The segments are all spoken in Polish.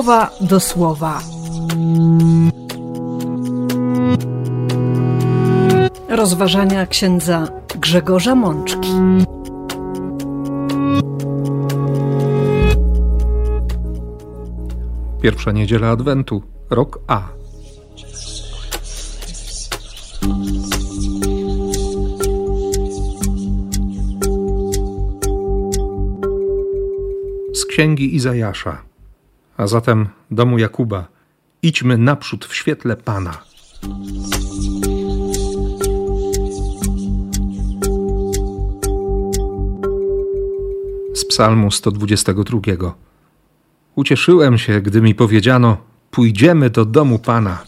słowa do słowa. Rozważania księdza Grzegorza Mączki. Pierwsza niedziela Adwentu, rok A. Z księgi Izajasza, a zatem domu Jakuba, idźmy naprzód w świetle Pana. Z Psalmu 122. Ucieszyłem się, gdy mi powiedziano: Pójdziemy do domu Pana.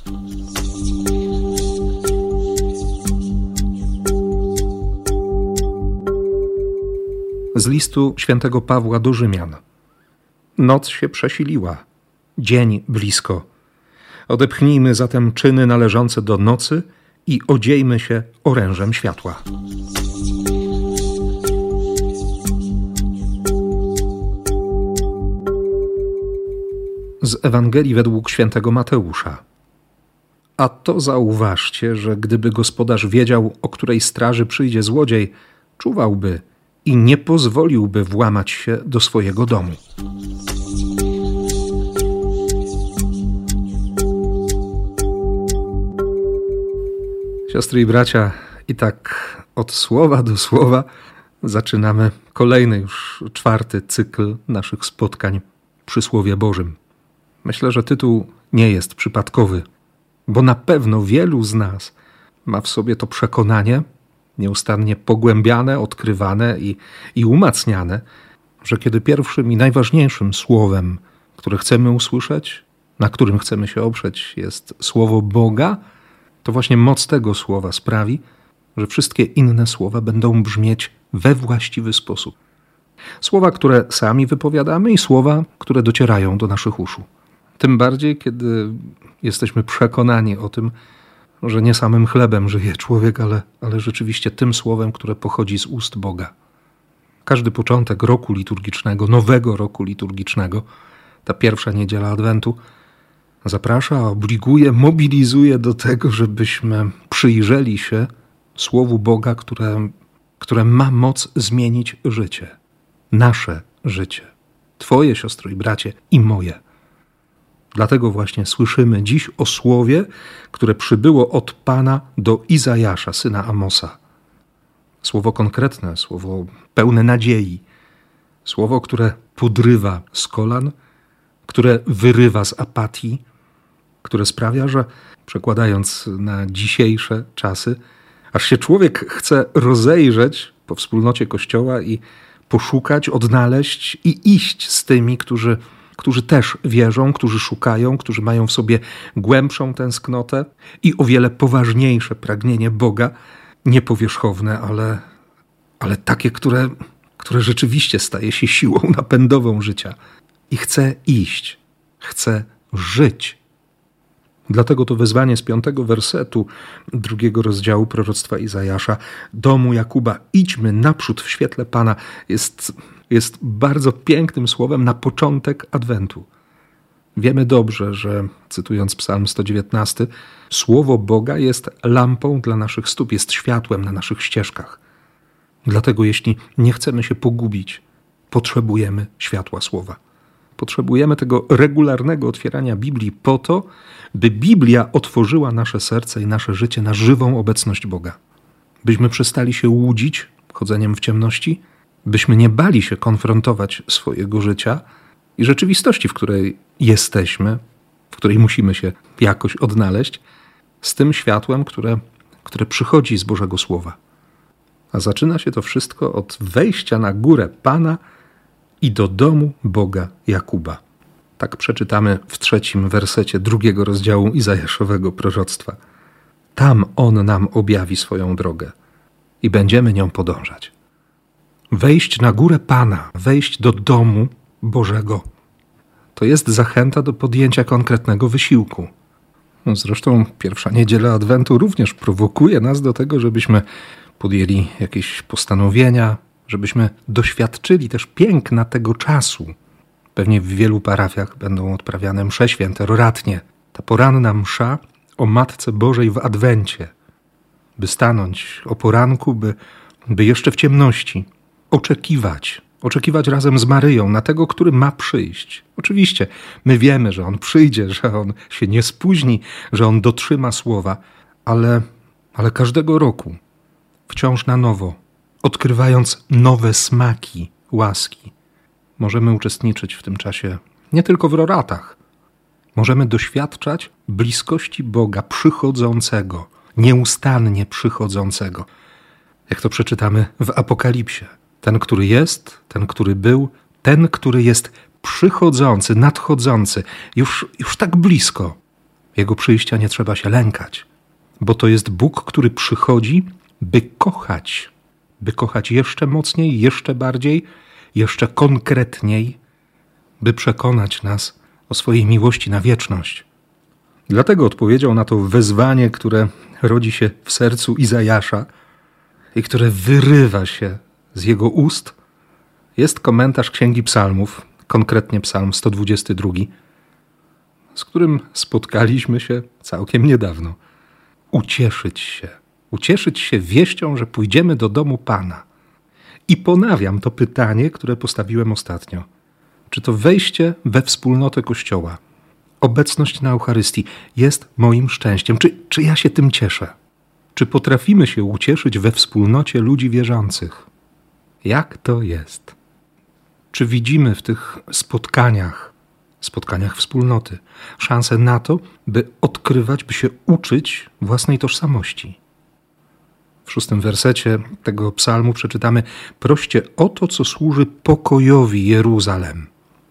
Z listu świętego Pawła do Rzymian. Noc się przesiliła, dzień blisko. Odepchnijmy zatem czyny należące do nocy i odziejmy się orężem światła. z Ewangelii według świętego Mateusza. A to zauważcie, że gdyby gospodarz wiedział, o której straży przyjdzie złodziej, czuwałby i nie pozwoliłby włamać się do swojego domu. Siostry i bracia, i tak od słowa do słowa zaczynamy kolejny już czwarty cykl naszych spotkań przy Słowie Bożym. Myślę, że tytuł nie jest przypadkowy, bo na pewno wielu z nas ma w sobie to przekonanie, nieustannie pogłębiane, odkrywane i, i umacniane, że kiedy pierwszym i najważniejszym słowem, które chcemy usłyszeć, na którym chcemy się oprzeć, jest słowo Boga, to właśnie moc tego słowa sprawi, że wszystkie inne słowa będą brzmieć we właściwy sposób. Słowa, które sami wypowiadamy i słowa, które docierają do naszych uszu. Tym bardziej, kiedy jesteśmy przekonani o tym, że nie samym chlebem żyje człowiek, ale, ale rzeczywiście tym słowem, które pochodzi z ust Boga. Każdy początek roku liturgicznego, nowego roku liturgicznego, ta pierwsza niedziela Adwentu, zaprasza, obliguje, mobilizuje do tego, żebyśmy przyjrzeli się Słowu Boga, które, które ma moc zmienić życie. Nasze życie. Twoje siostro i bracie i moje. Dlatego właśnie słyszymy dziś o słowie, które przybyło od Pana do Izajasza, syna Amosa. Słowo konkretne, słowo pełne nadziei, słowo, które podrywa z kolan, które wyrywa z apatii, które sprawia, że przekładając na dzisiejsze czasy, aż się człowiek chce rozejrzeć po wspólnocie Kościoła i poszukać, odnaleźć i iść z tymi, którzy którzy też wierzą, którzy szukają, którzy mają w sobie głębszą tęsknotę i o wiele poważniejsze pragnienie Boga, niepowierzchowne, ale, ale takie, które, które rzeczywiście staje się siłą napędową życia. I chce iść, chce żyć. Dlatego to wezwanie z piątego wersetu drugiego rozdziału proroctwa Izajasza, domu Jakuba, idźmy naprzód w świetle Pana, jest jest bardzo pięknym słowem na początek Adwentu. Wiemy dobrze, że, cytując Psalm 119, słowo Boga jest lampą dla naszych stóp, jest światłem na naszych ścieżkach. Dlatego, jeśli nie chcemy się pogubić, potrzebujemy światła słowa. Potrzebujemy tego regularnego otwierania Biblii po to, by Biblia otworzyła nasze serce i nasze życie na żywą obecność Boga. Byśmy przestali się łudzić chodzeniem w ciemności, byśmy nie bali się konfrontować swojego życia i rzeczywistości, w której jesteśmy, w której musimy się jakoś odnaleźć, z tym światłem, które, które przychodzi z Bożego Słowa. A zaczyna się to wszystko od wejścia na górę Pana i do domu Boga Jakuba. Tak przeczytamy w trzecim wersecie drugiego rozdziału Izajaszowego proroctwa. Tam On nam objawi swoją drogę i będziemy nią podążać wejść na górę Pana, wejść do domu Bożego. To jest zachęta do podjęcia konkretnego wysiłku. Zresztą pierwsza niedziela Adwentu również prowokuje nas do tego, żebyśmy podjęli jakieś postanowienia, żebyśmy doświadczyli też piękna tego czasu, Pewnie w wielu parafiach będą odprawiane msze święte roratnie. Ta poranna msza o Matce Bożej w Adwencie, by stanąć o poranku, by, by jeszcze w ciemności oczekiwać, oczekiwać razem z Maryją na tego, który ma przyjść. Oczywiście, my wiemy, że on przyjdzie, że on się nie spóźni, że on dotrzyma słowa, ale, ale każdego roku, wciąż na nowo, odkrywając nowe smaki łaski, możemy uczestniczyć w tym czasie nie tylko w roratach. Możemy doświadczać bliskości Boga przychodzącego, nieustannie przychodzącego. Jak to przeczytamy w Apokalipsie. Ten, który jest, ten, który był, ten, który jest przychodzący, nadchodzący, już, już tak blisko. Jego przyjścia nie trzeba się lękać, bo to jest Bóg, który przychodzi, by kochać, by kochać jeszcze mocniej, jeszcze bardziej, jeszcze konkretniej, by przekonać nas o swojej miłości na wieczność. Dlatego odpowiedział na to wezwanie, które rodzi się w sercu Izajasza i które wyrywa się z jego ust, jest komentarz Księgi Psalmów, konkretnie Psalm 122, z którym spotkaliśmy się całkiem niedawno. Ucieszyć się, ucieszyć się wieścią, że pójdziemy do domu Pana. I ponawiam to pytanie, które postawiłem ostatnio. Czy to wejście we wspólnotę Kościoła, obecność na Eucharystii jest moim szczęściem? Czy, czy ja się tym cieszę? Czy potrafimy się ucieszyć we wspólnocie ludzi wierzących? Jak to jest? Czy widzimy w tych spotkaniach, spotkaniach wspólnoty, szansę na to, by odkrywać, by się uczyć własnej tożsamości? W szóstym wersecie tego psalmu przeczytamy: Proście o to, co służy pokojowi Jeruzalem.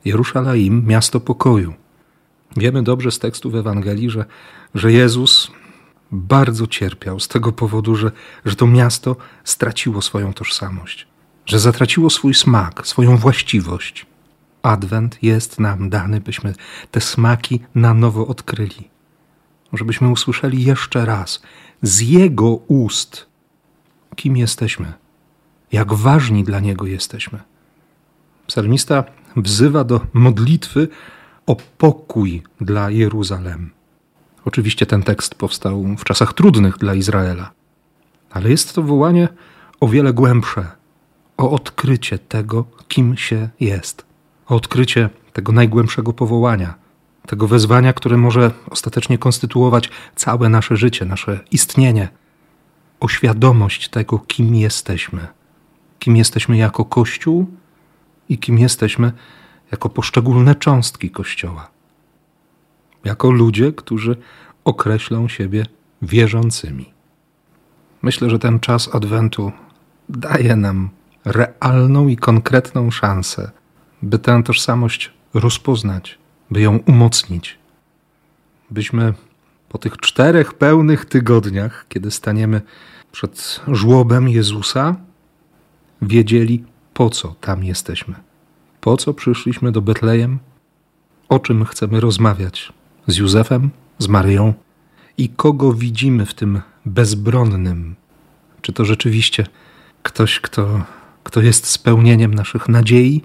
Jeruszalaim, miasto pokoju. Wiemy dobrze z tekstów Ewangelii, że, że Jezus bardzo cierpiał z tego powodu, że, że to miasto straciło swoją tożsamość, że zatraciło swój smak, swoją właściwość. Adwent jest nam dany, byśmy te smaki na nowo odkryli, żebyśmy usłyszeli jeszcze raz z Jego ust, kim jesteśmy, jak ważni dla Niego jesteśmy. Psalmista wzywa do modlitwy o pokój dla Jeruzalem. Oczywiście ten tekst powstał w czasach trudnych dla Izraela, ale jest to wołanie o wiele głębsze o odkrycie tego, kim się jest, o odkrycie tego najgłębszego powołania, tego wezwania, które może ostatecznie konstytuować całe nasze życie, nasze istnienie, o świadomość tego, kim jesteśmy, kim jesteśmy jako Kościół i kim jesteśmy jako poszczególne cząstki Kościoła, jako ludzie, którzy określą siebie wierzącymi. Myślę, że ten czas Adwentu daje nam realną i konkretną szansę, by tę tożsamość rozpoznać, by ją umocnić. Byśmy po tych czterech pełnych tygodniach, kiedy staniemy przed żłobem Jezusa, wiedzieli, po co tam jesteśmy. Po co przyszliśmy do Betlejem? O czym chcemy rozmawiać z Józefem, z Maryją i kogo widzimy w tym bezbronnym? Czy to rzeczywiście ktoś, kto, kto jest spełnieniem naszych nadziei?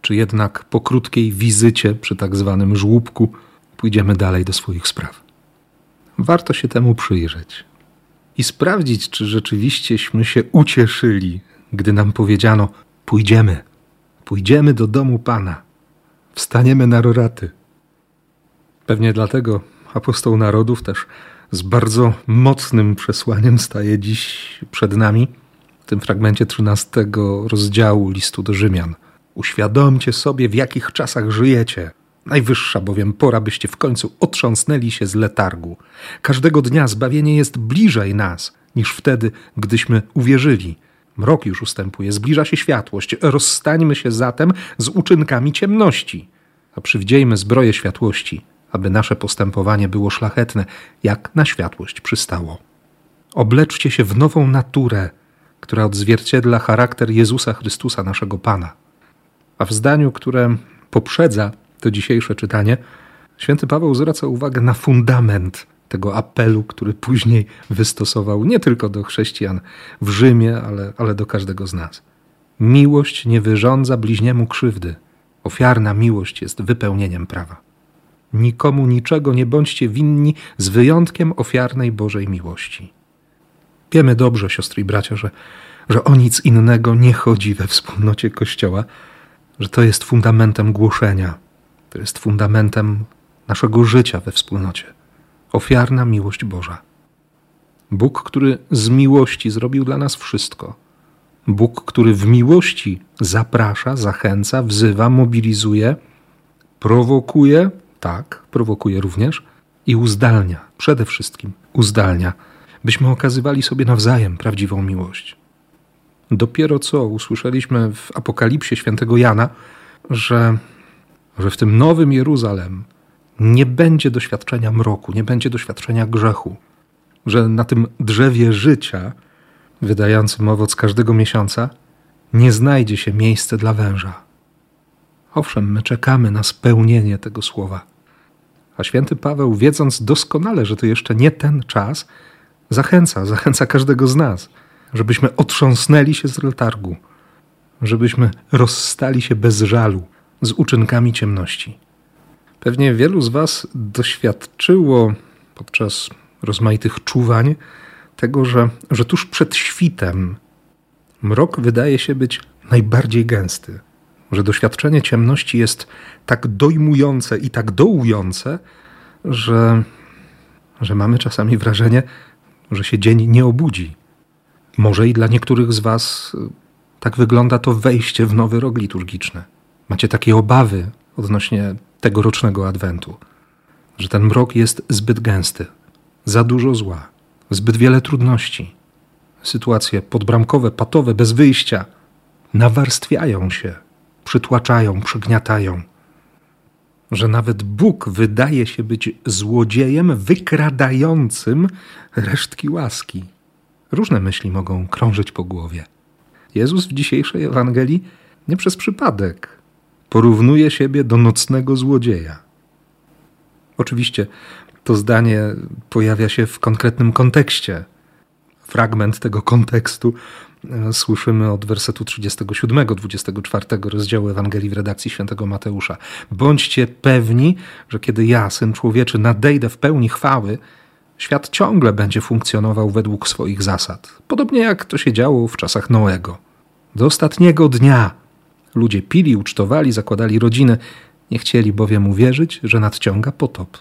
Czy jednak po krótkiej wizycie przy tak zwanym żłóbku pójdziemy dalej do swoich spraw? Warto się temu przyjrzeć i sprawdzić, czy rzeczywiścieśmy się ucieszyli, gdy nam powiedziano: Pójdziemy, pójdziemy do domu Pana, wstaniemy na roraty. Pewnie dlatego apostoł narodów też z bardzo mocnym przesłaniem staje dziś przed nami w tym fragmencie 13 rozdziału listu do Rzymian. Uświadomcie sobie, w jakich czasach żyjecie. Najwyższa bowiem pora, byście w końcu otrząsnęli się z letargu. Każdego dnia zbawienie jest bliżej nas niż wtedy, gdyśmy uwierzyli. Mrok już ustępuje, zbliża się światłość. Rozstańmy się zatem z uczynkami ciemności, a przywdziejmy zbroję światłości, aby nasze postępowanie było szlachetne, jak na światłość przystało. Obleczcie się w nową naturę, która odzwierciedla charakter Jezusa Chrystusa, naszego Pana. A w zdaniu, które poprzedza to dzisiejsze czytanie, święty Paweł zwraca uwagę na fundament tego apelu, który później wystosował nie tylko do chrześcijan w Rzymie, ale, ale do każdego z nas. Miłość nie wyrządza bliźniemu krzywdy. Ofiarna miłość jest wypełnieniem prawa. Nikomu niczego nie bądźcie winni z wyjątkiem ofiarnej Bożej miłości. Wiemy dobrze, siostry i bracia, że, że o nic innego nie chodzi we wspólnocie Kościoła, że to jest fundamentem głoszenia, to jest fundamentem naszego życia we wspólnocie. Ofiarna miłość Boża. Bóg, który z miłości zrobił dla nas wszystko. Bóg, który w miłości zaprasza, zachęca, wzywa, mobilizuje, prowokuje, tak, prowokuje również i uzdalnia, przede wszystkim uzdalnia, byśmy okazywali sobie nawzajem prawdziwą miłość. Dopiero co usłyszeliśmy w Apokalipsie świętego Jana, że, że w tym nowym Jeruzalem nie będzie doświadczenia mroku, nie będzie doświadczenia grzechu, że na tym drzewie życia, wydającym owoc każdego miesiąca, nie znajdzie się miejsce dla węża. Owszem, my czekamy na spełnienie tego słowa. A święty Paweł, wiedząc doskonale, że to jeszcze nie ten czas, zachęca, zachęca każdego z nas, żebyśmy otrząsnęli się z letargu, żebyśmy rozstali się bez żalu z uczynkami ciemności. Pewnie wielu z Was doświadczyło podczas rozmaitych czuwań tego, że, że tuż przed świtem mrok wydaje się być najbardziej gęsty, że doświadczenie ciemności jest tak dojmujące i tak dołujące, że, że mamy czasami wrażenie, że się dzień nie obudzi. Może i dla niektórych z Was tak wygląda to wejście w nowy rok liturgiczny. Macie takie obawy odnośnie tegorocznego adwentu, że ten mrok jest zbyt gęsty, za dużo zła, zbyt wiele trudności. Sytuacje podbramkowe, patowe, bez wyjścia nawarstwiają się, przytłaczają, przygniatają. Że nawet Bóg wydaje się być złodziejem wykradającym resztki łaski. Różne myśli mogą krążyć po głowie. Jezus w dzisiejszej Ewangelii nie przez przypadek porównuje siebie do nocnego złodzieja. Oczywiście to zdanie pojawia się w konkretnym kontekście. Fragment tego kontekstu e, słyszymy od wersetu 37, 24 rozdziału Ewangelii w redakcji świętego Mateusza. Bądźcie pewni, że kiedy ja, syn człowieczy, nadejdę w pełni chwały, świat ciągle będzie funkcjonował według swoich zasad. Podobnie jak to się działo w czasach Noego. Do ostatniego dnia ludzie pili, ucztowali, zakładali rodziny, nie chcieli bowiem uwierzyć, że nadciąga potop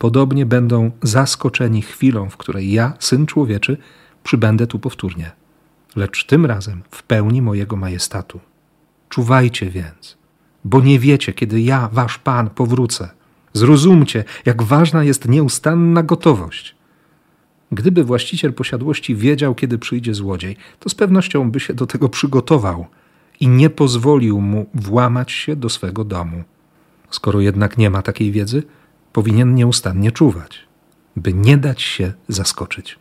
podobnie będą zaskoczeni chwilą, w której ja, syn człowieczy, przybędę tu powtórnie, lecz tym razem w pełni mojego majestatu. Czuwajcie więc, bo nie wiecie, kiedy ja, wasz Pan, powrócę. Zrozumcie, jak ważna jest nieustanna gotowość. Gdyby właściciel posiadłości wiedział, kiedy przyjdzie złodziej, to z pewnością by się do tego przygotował i nie pozwolił mu włamać się do swego domu. Skoro jednak nie ma takiej wiedzy, powinien nieustannie czuwać, by nie dać się zaskoczyć.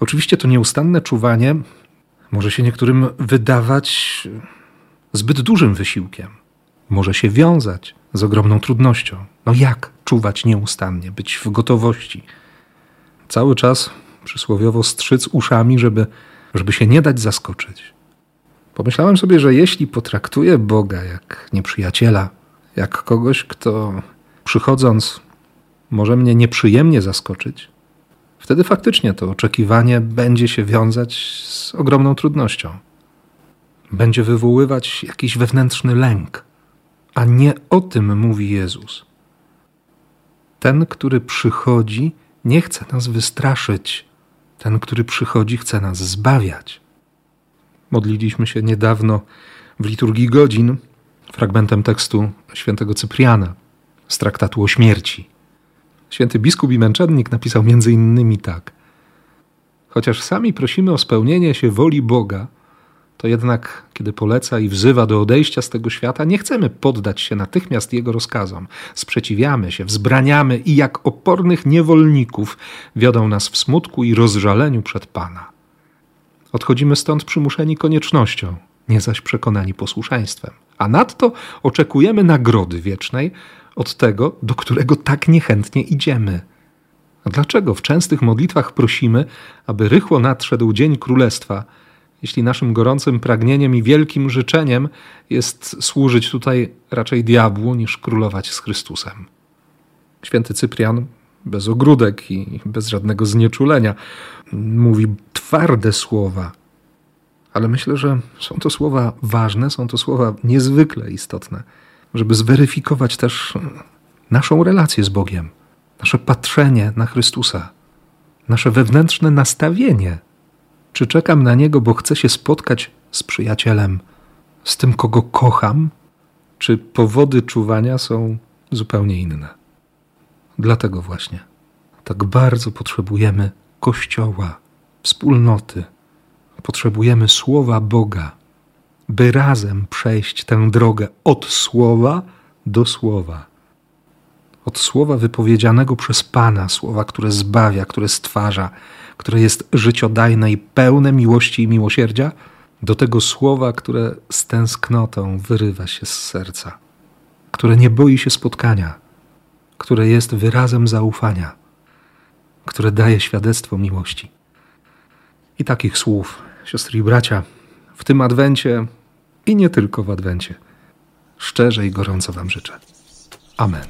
Oczywiście to nieustanne czuwanie może się niektórym wydawać zbyt dużym wysiłkiem, może się wiązać z ogromną trudnością. No jak czuwać nieustannie, być w gotowości? Cały czas przysłowiowo strzyc uszami, żeby, żeby się nie dać zaskoczyć. Pomyślałem sobie, że jeśli potraktuję Boga jak nieprzyjaciela, jak kogoś, kto przychodząc może mnie nieprzyjemnie zaskoczyć, wtedy faktycznie to oczekiwanie będzie się wiązać z ogromną trudnością. Będzie wywoływać jakiś wewnętrzny lęk, a nie o tym mówi Jezus. Ten, który przychodzi, nie chce nas wystraszyć. Ten, który przychodzi, chce nas zbawiać. Modliliśmy się niedawno w liturgii godzin fragmentem tekstu świętego Cypriana z traktatu o śmierci. Święty biskup i męczennik napisał między innymi tak. Chociaż sami prosimy o spełnienie się woli Boga, to jednak, kiedy poleca i wzywa do odejścia z tego świata, nie chcemy poddać się natychmiast Jego rozkazom. Sprzeciwiamy się, wzbraniamy i jak opornych niewolników wiodą nas w smutku i rozżaleniu przed Pana. Odchodzimy stąd przymuszeni koniecznością, nie zaś przekonani posłuszeństwem. A nadto oczekujemy nagrody wiecznej od tego, do którego tak niechętnie idziemy. A dlaczego w częstych modlitwach prosimy, aby rychło nadszedł dzień królestwa, jeśli naszym gorącym pragnieniem i wielkim życzeniem jest służyć tutaj raczej diabłu niż królować z Chrystusem. Święty Cyprian, bez ogródek i bez żadnego znieczulenia, mówi twarde słowa, ale myślę, że są to słowa ważne, są to słowa niezwykle istotne, żeby zweryfikować też naszą relację z Bogiem, nasze patrzenie na Chrystusa, nasze wewnętrzne nastawienie. Czy czekam na Niego, bo chcę się spotkać z przyjacielem, z tym, kogo kocham, czy powody czuwania są zupełnie inne? Dlatego właśnie tak bardzo potrzebujemy Kościoła, wspólnoty. Potrzebujemy Słowa Boga, by razem przejść tę drogę od Słowa do Słowa od słowa wypowiedzianego przez Pana, słowa, które zbawia, które stwarza, które jest życiodajne i pełne miłości i miłosierdzia, do tego słowa, które z tęsknotą wyrywa się z serca, które nie boi się spotkania, które jest wyrazem zaufania, które daje świadectwo miłości. I takich słów, siostry i bracia, w tym adwencie i nie tylko w adwencie, szczerze i gorąco Wam życzę. Amen.